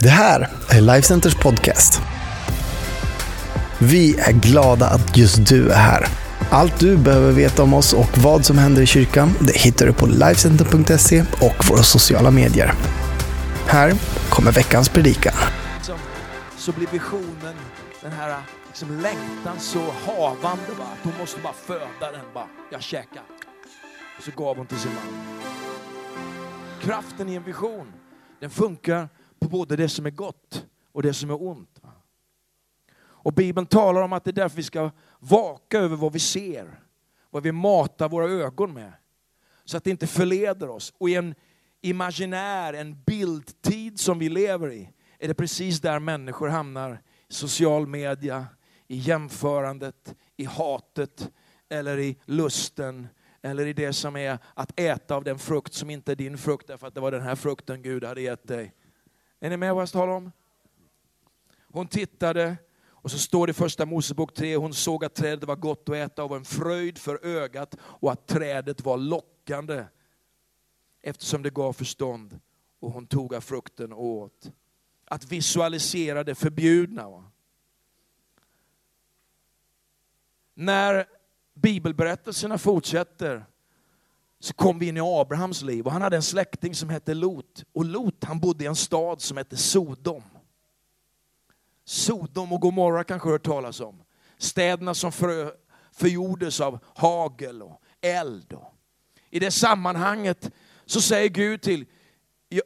Det här är Lifecenters podcast. Vi är glada att just du är här. Allt du behöver veta om oss och vad som händer i kyrkan det hittar du på Lifecenter.se och våra sociala medier. Här kommer veckans predikan. Liksom, så, blir visionen, den här liksom längtan så havande. Va? Att hon måste bara föda den. Bara, jag käkar. Och så gav hon till sin man. Kraften i en vision, den funkar på både det som är gott och det som är ont. Och Bibeln talar om att det är därför vi ska vaka över vad vi ser. Vad vi matar våra ögon med. Så att det inte förleder oss. Och i en imaginär, en bildtid som vi lever i, är det precis där människor hamnar. I social media, i jämförandet, i hatet, eller i lusten, eller i det som är att äta av den frukt som inte är din frukt, därför att det var den här frukten Gud hade gett dig. Är ni med vad jag talar om? Hon tittade, och så står det i första Mosebok 3, hon såg att trädet var gott att äta och var en fröjd för ögat och att trädet var lockande eftersom det gav förstånd och hon tog av frukten och åt. Att visualisera det förbjudna. Va? När bibelberättelserna fortsätter så kom vi in i Abrahams liv och han hade en släkting som hette Lot. Och Lot han bodde i en stad som hette Sodom. Sodom och Gomorra kanske hört talas om. Städerna som för, förgjordes av hagel och eld. I det sammanhanget så säger Gud till,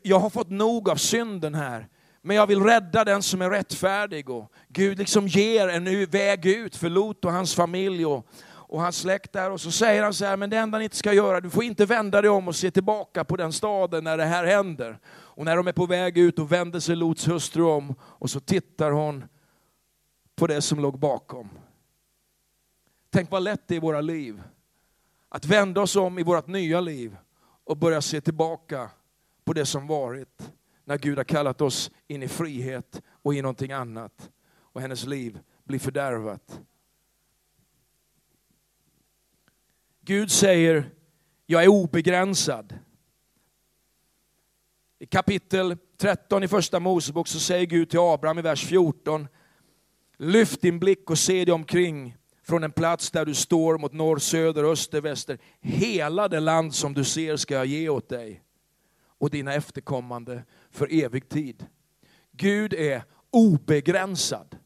jag har fått nog av synden här, men jag vill rädda den som är rättfärdig. Och Gud liksom ger en väg ut för Lot och hans familj och, och hans släkt där. Och så säger han så här, men det enda ni inte ska göra, du får inte vända dig om och se tillbaka på den staden när det här händer. Och när de är på väg ut och vänder sig Lots hustru om och så tittar hon på det som låg bakom. Tänk vad lätt det är i våra liv. Att vända oss om i vårt nya liv och börja se tillbaka på det som varit. När Gud har kallat oss in i frihet och i någonting annat. Och hennes liv blir fördärvat. Gud säger, jag är obegränsad. I kapitel 13 i första Mosebok så säger Gud till Abraham i vers 14, lyft din blick och se dig omkring från en plats där du står mot norr, söder, öster, väster. Hela det land som du ser ska jag ge åt dig och dina efterkommande för evig tid. Gud är obegränsad.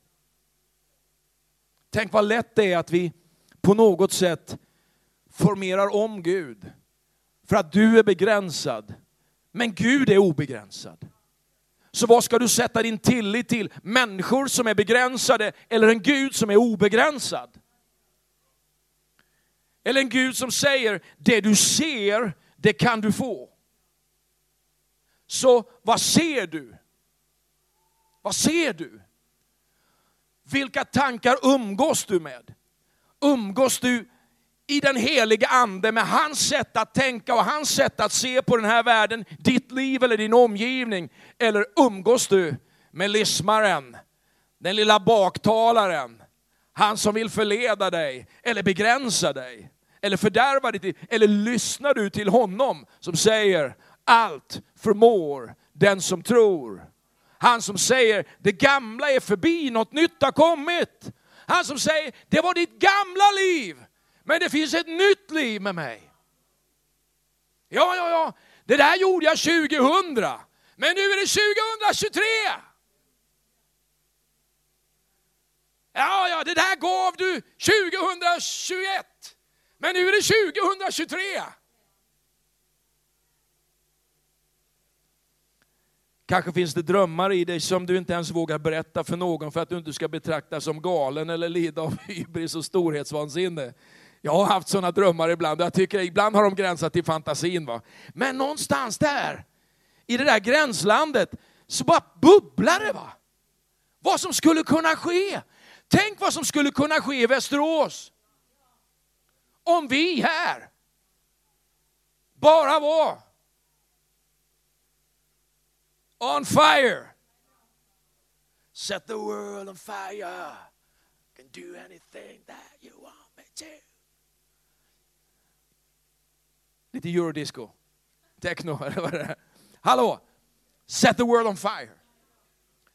Tänk vad lätt det är att vi på något sätt formerar om Gud. För att du är begränsad, men Gud är obegränsad. Så vad ska du sätta din tillit till? Människor som är begränsade eller en Gud som är obegränsad? Eller en Gud som säger, det du ser, det kan du få. Så vad ser du? Vad ser du? Vilka tankar umgås du med? Umgås du i den heliga ande med hans sätt att tänka och hans sätt att se på den här världen, ditt liv eller din omgivning? Eller umgås du med lismaren, den lilla baktalaren, han som vill förleda dig eller begränsa dig? Eller fördärva ditt liv? Eller lyssnar du till honom som säger allt förmår den som tror? Han som säger det gamla är förbi, något nytt har kommit. Han som säger det var ditt gamla liv, men det finns ett nytt liv med mig. Ja, ja, ja, det där gjorde jag 2000, men nu är det 2023. Ja, ja, det där gav du 2021, men nu är det 2023. Kanske finns det drömmar i dig som du inte ens vågar berätta för någon för att du inte ska betraktas som galen eller lida av hybris och storhetsvansinne. Jag har haft sådana drömmar ibland jag tycker ibland har de gränsat till fantasin. Va? Men någonstans där, i det där gränslandet, så bara bubblar det. Va? Vad som skulle kunna ske. Tänk vad som skulle kunna ske i Västerås. Om vi här bara var on fire. Set the world on fire. Can do anything that Lite eurodisco. Techno eller vad det är. Hallå! Set the world on fire.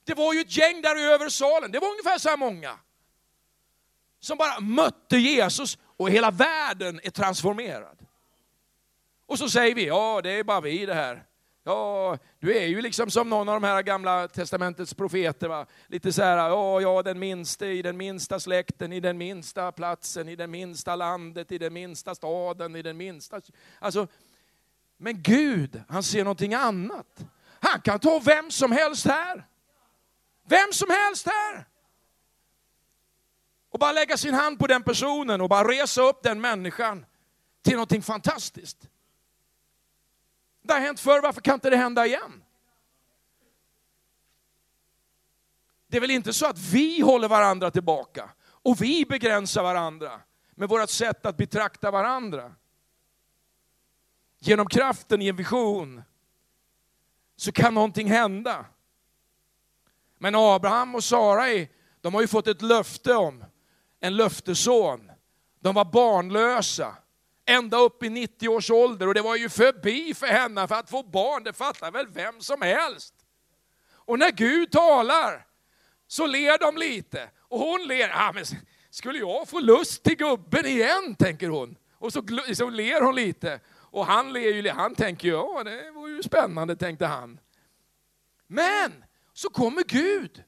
Det var ju ett gäng där i salen, det var ungefär så här många. Som bara mötte Jesus och hela världen är transformerad. Och så säger vi, ja det är bara vi det här. Ja, du är ju liksom som någon av de här gamla testamentets profeter. Va? Lite så här, ja, ja, den minste i den minsta släkten, i den minsta platsen, i det minsta landet, i den minsta staden, i den minsta... Alltså, men Gud, han ser någonting annat. Han kan ta vem som helst här. Vem som helst här. Och bara lägga sin hand på den personen och bara resa upp den människan till någonting fantastiskt. Det har hänt förr, varför kan inte det hända igen? Det är väl inte så att vi håller varandra tillbaka och vi begränsar varandra med vårt sätt att betrakta varandra. Genom kraften i en vision så kan någonting hända. Men Abraham och Sarai, de har ju fått ett löfte om en löfteson. De var barnlösa ända upp i 90 års ålder och det var ju förbi för henne för att få barn, det fattar väl vem som helst. Och när Gud talar så ler de lite och hon ler, ah, men skulle jag få lust till gubben igen, tänker hon. Och så, så ler hon lite. Och han ler ju, han tänker ju, ja det var ju spännande, tänkte han. Men så kommer Gud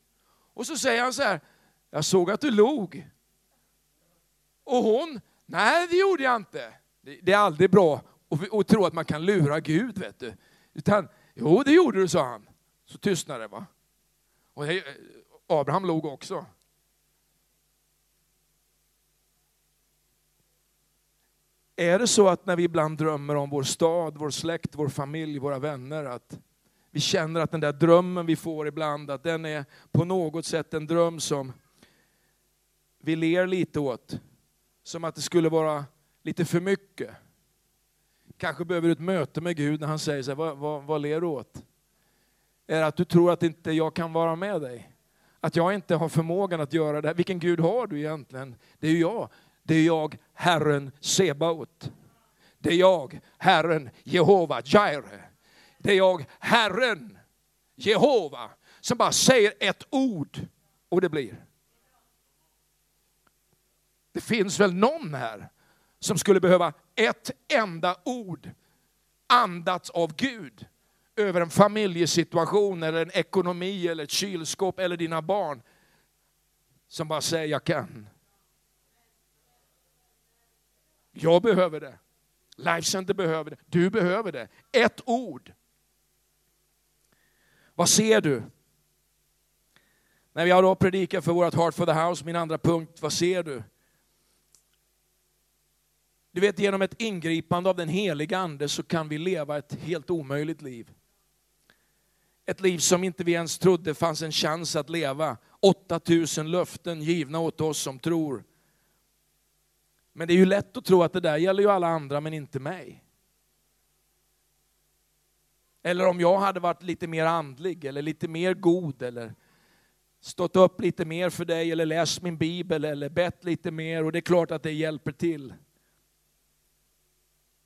och så säger han så här, jag såg att du log. Och hon, nej det gjorde jag inte. Det är aldrig bra att tro att man kan lura Gud, vet du. Utan, jo det gjorde du, sa han. Så tystnade det. Va? Och eh, Abraham log också. Är det så att när vi ibland drömmer om vår stad, vår släkt, vår familj, våra vänner, att vi känner att den där drömmen vi får ibland, att den är på något sätt en dröm som vi ler lite åt. Som att det skulle vara lite för mycket. Kanske behöver du ett möte med Gud när han säger så här, vad, vad, vad ler du åt? Är det att du tror att inte jag kan vara med dig? Att jag inte har förmågan att göra det här. Vilken Gud har du egentligen? Det är ju jag. Det är jag, Herren Sebaot. Det är jag, Herren Jehova Jireh. Det är jag, Herren Jehova, som bara säger ett ord och det blir. Det finns väl någon här som skulle behöva ett enda ord andats av Gud över en familjesituation, eller en ekonomi, eller ett kylskåp, eller dina barn. Som bara säger, jag kan. Jag behöver det. Life Center behöver det. Du behöver det. Ett ord. Vad ser du? När jag då predikar för vårt Heart for the House, min andra punkt, vad ser du? Du vet, genom ett ingripande av den heliga Ande så kan vi leva ett helt omöjligt liv. Ett liv som inte vi ens trodde fanns en chans att leva. 8000 löften givna åt oss som tror. Men det är ju lätt att tro att det där gäller ju alla andra men inte mig. Eller om jag hade varit lite mer andlig eller lite mer god eller stått upp lite mer för dig eller läst min bibel eller bett lite mer och det är klart att det hjälper till.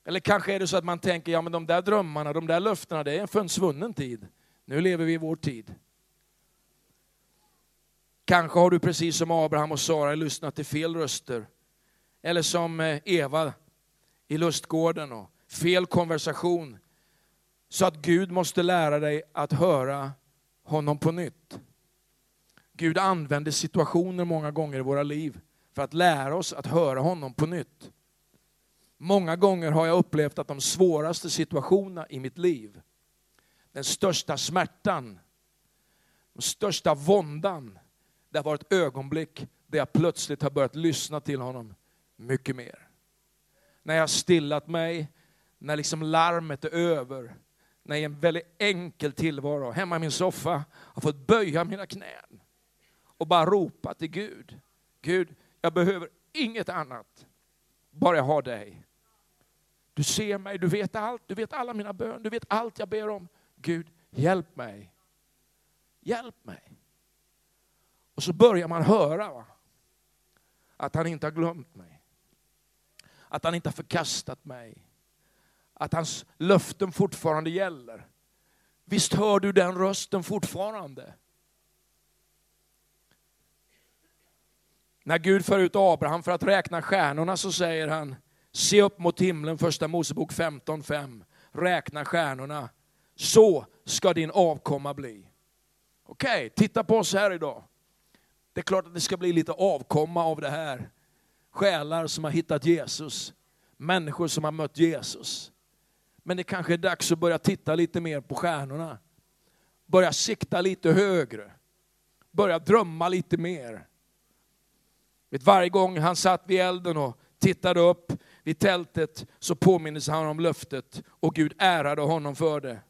Eller kanske är det så att man tänker, ja men de där drömmarna, de där löftena, det är en försvunnen tid. Nu lever vi i vår tid. Kanske har du precis som Abraham och Sara lyssnat till fel röster. Eller som eh, Eva i lustgården och fel konversation. Så att Gud måste lära dig att höra honom på nytt. Gud använder situationer många gånger i våra liv för att lära oss att höra honom på nytt. Många gånger har jag upplevt att de svåraste situationerna i mitt liv, den största smärtan, den största våndan, det har varit ögonblick där jag plötsligt har börjat lyssna till honom mycket mer. När jag har stillat mig, när liksom larmet är över, när jag i en väldigt enkel tillvaro hemma i min soffa har fått böja mina knän och bara ropa till Gud. Gud, jag behöver inget annat, bara jag har dig. Du ser mig, du vet allt, du vet alla mina bön, du vet allt jag ber om. Gud, hjälp mig. Hjälp mig. Och så börjar man höra va? att han inte har glömt mig. Att han inte har förkastat mig. Att hans löften fortfarande gäller. Visst hör du den rösten fortfarande? När Gud för ut Abraham för att räkna stjärnorna så säger han, se upp mot himlen, första Mosebok 15.5. Räkna stjärnorna, så ska din avkomma bli. Okej, okay, titta på oss här idag. Det är klart att det ska bli lite avkomma av det här. Själar som har hittat Jesus, människor som har mött Jesus. Men det kanske är dags att börja titta lite mer på stjärnorna. Börja sikta lite högre. Börja drömma lite mer. Vet, varje gång han satt vid elden och tittade upp vid tältet så påminnes han om löftet och Gud ärade honom för det.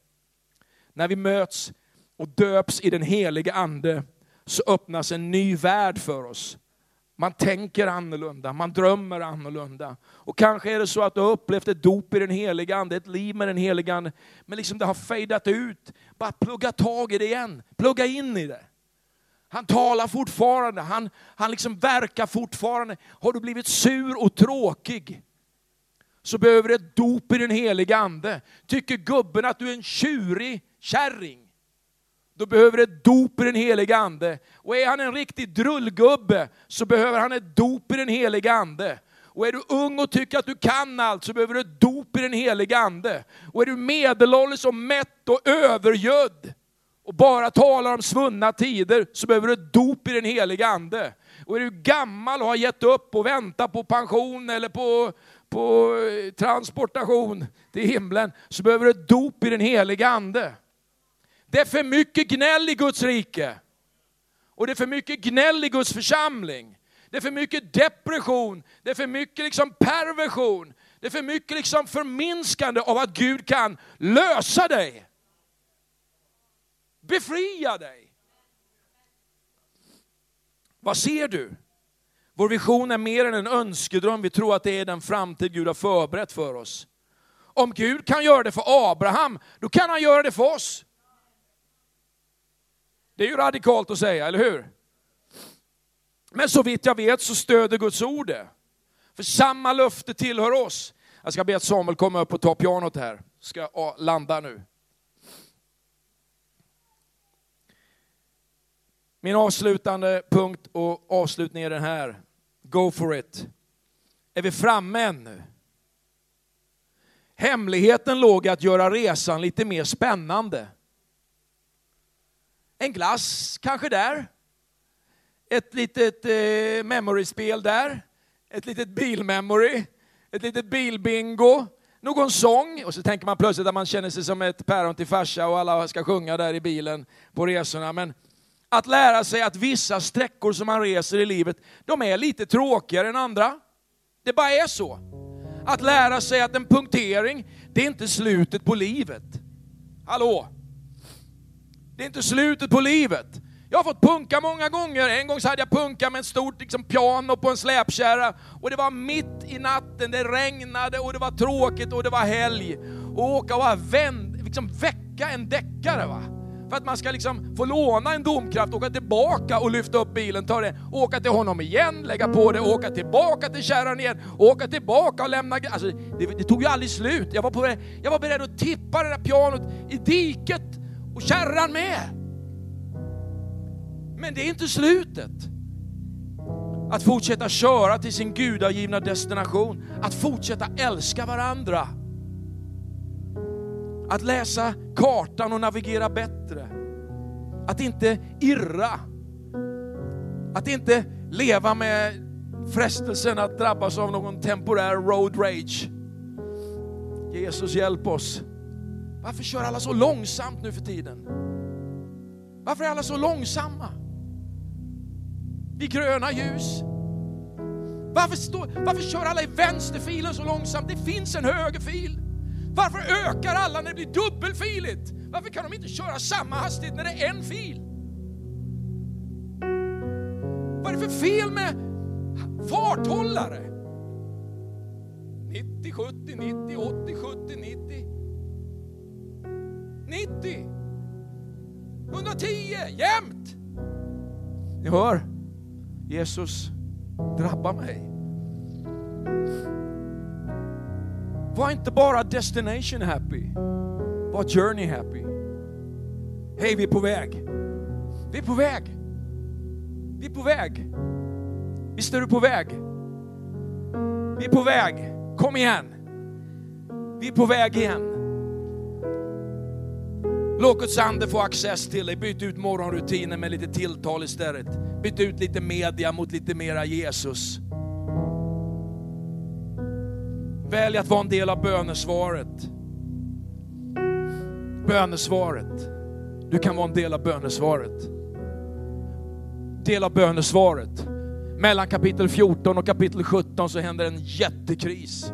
När vi möts och döps i den heliga ande så öppnas en ny värld för oss. Man tänker annorlunda, man drömmer annorlunda. Och kanske är det så att du har upplevt ett dop i den heliga Ande, ett liv med den heliga Ande, men liksom det har fejdat ut. Bara plugga tag i det igen, plugga in i det. Han talar fortfarande, han, han liksom verkar fortfarande. Har du blivit sur och tråkig, så behöver du ett dop i den heliga Ande. Tycker gubben att du är en tjurig kärring, då behöver du ett dop i den heliga Ande. Och är han en riktig drullgubbe så behöver han ett dop i den heliga Ande. Och är du ung och tycker att du kan allt så behöver du ett dop i den heliga Ande. Och är du medelålders och mätt och övergödd och bara talar om svunna tider så behöver du ett dop i den heliga Ande. Och är du gammal och har gett upp och väntar på pension eller på, på eh, transportation till himlen så behöver du ett dop i den heliga Ande. Det är för mycket gnäll i Guds rike. Och det är för mycket gnäll i Guds församling. Det är för mycket depression, det är för mycket liksom perversion, det är för mycket liksom förminskande av att Gud kan lösa dig. Befria dig. Vad ser du? Vår vision är mer än en önskedröm, vi tror att det är den framtid Gud har förberett för oss. Om Gud kan göra det för Abraham, då kan han göra det för oss. Det är ju radikalt att säga, eller hur? Men så vitt jag vet så stöder Guds ord det. För samma löfte tillhör oss. Jag ska be att Samuel kommer upp och tar pianot här. Ska landa nu. Min avslutande punkt och avslutning är den här. Go for it. Är vi framme ännu? Hemligheten låg i att göra resan lite mer spännande. En glass kanske där. Ett litet eh, memory-spel där. Ett litet bilmemory. Ett litet bilbingo. Någon sång. Och så tänker man plötsligt att man känner sig som ett päron till farsa och alla ska sjunga där i bilen på resorna. Men att lära sig att vissa sträckor som man reser i livet, de är lite tråkigare än andra. Det bara är så. Att lära sig att en punktering, det är inte slutet på livet. Hallå? Det är inte slutet på livet. Jag har fått punka många gånger. En gång så hade jag punka med ett stort liksom, piano på en släpkärra. Och det var mitt i natten, det regnade och det var tråkigt och det var helg. Och åka och vänd, liksom, väcka en däckare. Va? För att man ska liksom få låna en domkraft, åka tillbaka och lyfta upp bilen, ta det, åka till honom igen, lägga på det, åka tillbaka till kärran igen, åka tillbaka och lämna... Alltså, det, det tog ju aldrig slut. Jag var, på, jag var beredd att tippa det där pianot i diket och kärran med. Men det är inte slutet. Att fortsätta köra till sin gudagivna destination, att fortsätta älska varandra. Att läsa kartan och navigera bättre. Att inte irra. Att inte leva med frestelsen att drabbas av någon temporär road rage. Jesus hjälp oss. Varför kör alla så långsamt nu för tiden? Varför är alla så långsamma? Vid gröna ljus. Varför, stå, varför kör alla i vänsterfilen så långsamt? Det finns en högerfil. Varför ökar alla när det blir dubbelfiligt? Varför kan de inte köra samma hastighet när det är en fil? Vad är det för fel med farthållare? 90, 70, 90, 80, 70, 90. 90! 110 jämt! Ni hör, Jesus drabbar mig. Var inte bara destination happy, var journey happy. Hej, vi är på väg. Vi är på väg. Vi är på väg. Visst är du på väg? Vi är på väg. Kom igen. Vi är på väg igen. Låt Guds ande få access till dig. Byt ut morgonrutinen med lite tilltal istället. Byt ut lite media mot lite mera Jesus. Välj att vara en del av bönesvaret. Bönesvaret. Du kan vara en del av bönesvaret. Del av bönesvaret. Mellan kapitel 14 och kapitel 17 så händer en jättekris.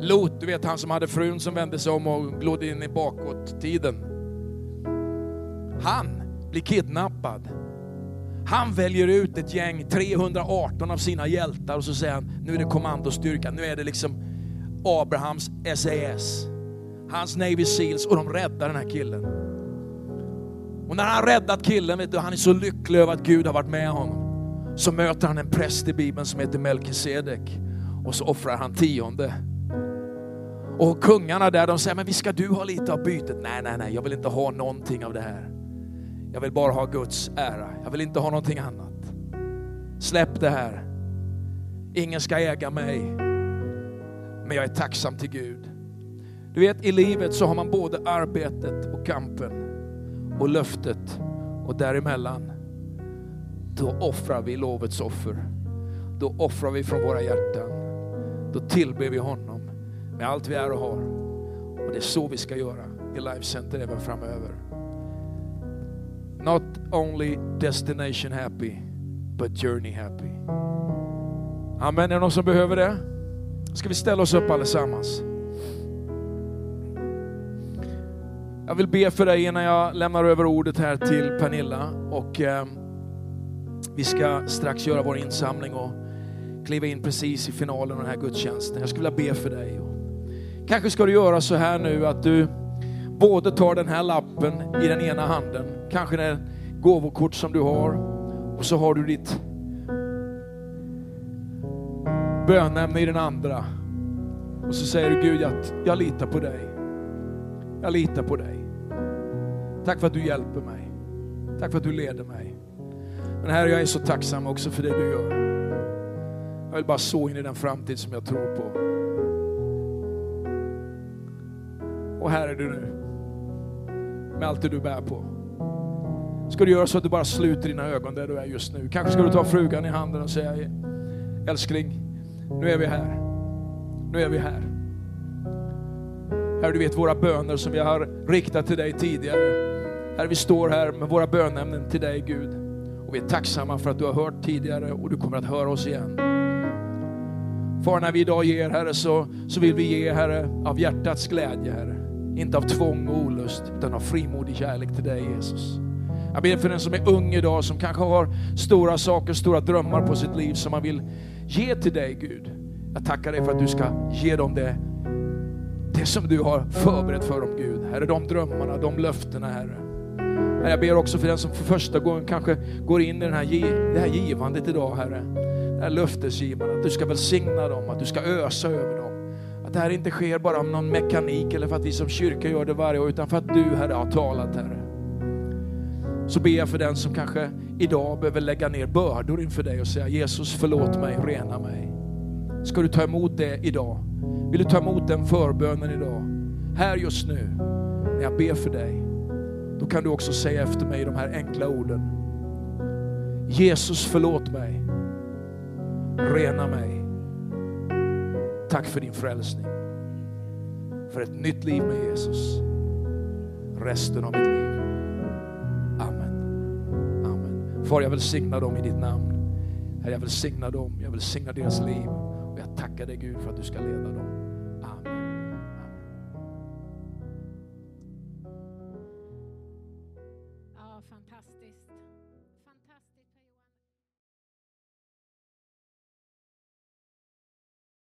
Lot, du vet han som hade frun som vände sig om och glodde in i bakåt-tiden. Han blir kidnappad. Han väljer ut ett gäng, 318 av sina hjältar och så säger han, nu är det kommandostyrka, nu är det liksom Abrahams SAS. Hans Navy Seals och de räddar den här killen. Och när han räddat killen, vet du, han är så lycklig över att Gud har varit med honom. Så möter han en präst i Bibeln som heter Melkisedek och så offrar han tionde. Och kungarna där de säger, men visst ska du ha lite av bytet? Nej, nej, nej, jag vill inte ha någonting av det här. Jag vill bara ha Guds ära. Jag vill inte ha någonting annat. Släpp det här. Ingen ska äga mig. Men jag är tacksam till Gud. Du vet, i livet så har man både arbetet och kampen och löftet och däremellan då offrar vi lovets offer. Då offrar vi från våra hjärtan. Då tillber vi honom med allt vi är och har. Och det är så vi ska göra i Life Center även framöver. Not only destination happy, but journey happy. Amen, är det någon som behöver det? Ska vi ställa oss upp allesammans? Jag vill be för dig innan jag lämnar över ordet här till Pernilla. Och, eh, vi ska strax göra vår insamling och kliva in precis i finalen av den här gudstjänsten. Jag skulle vilja be för dig. Kanske ska du göra så här nu att du både tar den här lappen i den ena handen, kanske det gåvokort som du har, och så har du ditt bönämne i den andra. Och så säger du Gud, att jag litar på dig. Jag litar på dig. Tack för att du hjälper mig. Tack för att du leder mig. Men Herre, jag är så tacksam också för det du gör. Jag vill bara så in i den framtid som jag tror på. Och här är du nu. Med allt det du bär på. Ska du göra så att du bara sluter dina ögon där du är just nu. Kanske ska du ta frugan i handen och säga, älskling, nu är vi här. Nu är vi här. Herre, du vet våra böner som vi har riktat till dig tidigare. Herre, vi står här med våra bönämnen till dig, Gud. Och vi är tacksamma för att du har hört tidigare och du kommer att höra oss igen. Far, när vi idag ger, Herre, så, så vill vi ge, Herre, av hjärtats glädje, Herre. Inte av tvång och olust, utan av frimodig kärlek till dig, Jesus. Jag ber för den som är ung idag, som kanske har stora saker, stora drömmar på sitt liv som man vill ge till dig, Gud. Jag tackar dig för att du ska ge dem det, det som du har förberett för dem, Gud. Herre, de drömmarna, de löftena, Herre. Jag ber också för den som för första gången kanske går in i den här, det här givandet idag, Herre. Det här löftesgivandet, att du ska välsigna dem, att du ska ösa över dem. Att det här inte sker bara om någon mekanik eller för att vi som kyrka gör det varje år, utan för att du, Herre, har talat, Herre. Så ber jag för den som kanske idag behöver lägga ner bördor inför dig och säga Jesus förlåt mig, rena mig. Ska du ta emot det idag? Vill du ta emot den förbönen idag? Här just nu, när jag ber för dig. Då kan du också säga efter mig de här enkla orden. Jesus förlåt mig. Rena mig. Tack för din frälsning. För ett nytt liv med Jesus. Resten av mitt liv. Far, jag välsignar dem i ditt namn. Herre, jag välsignar dem. Jag välsignar deras liv. Och jag tackar dig Gud för att du ska leda dem.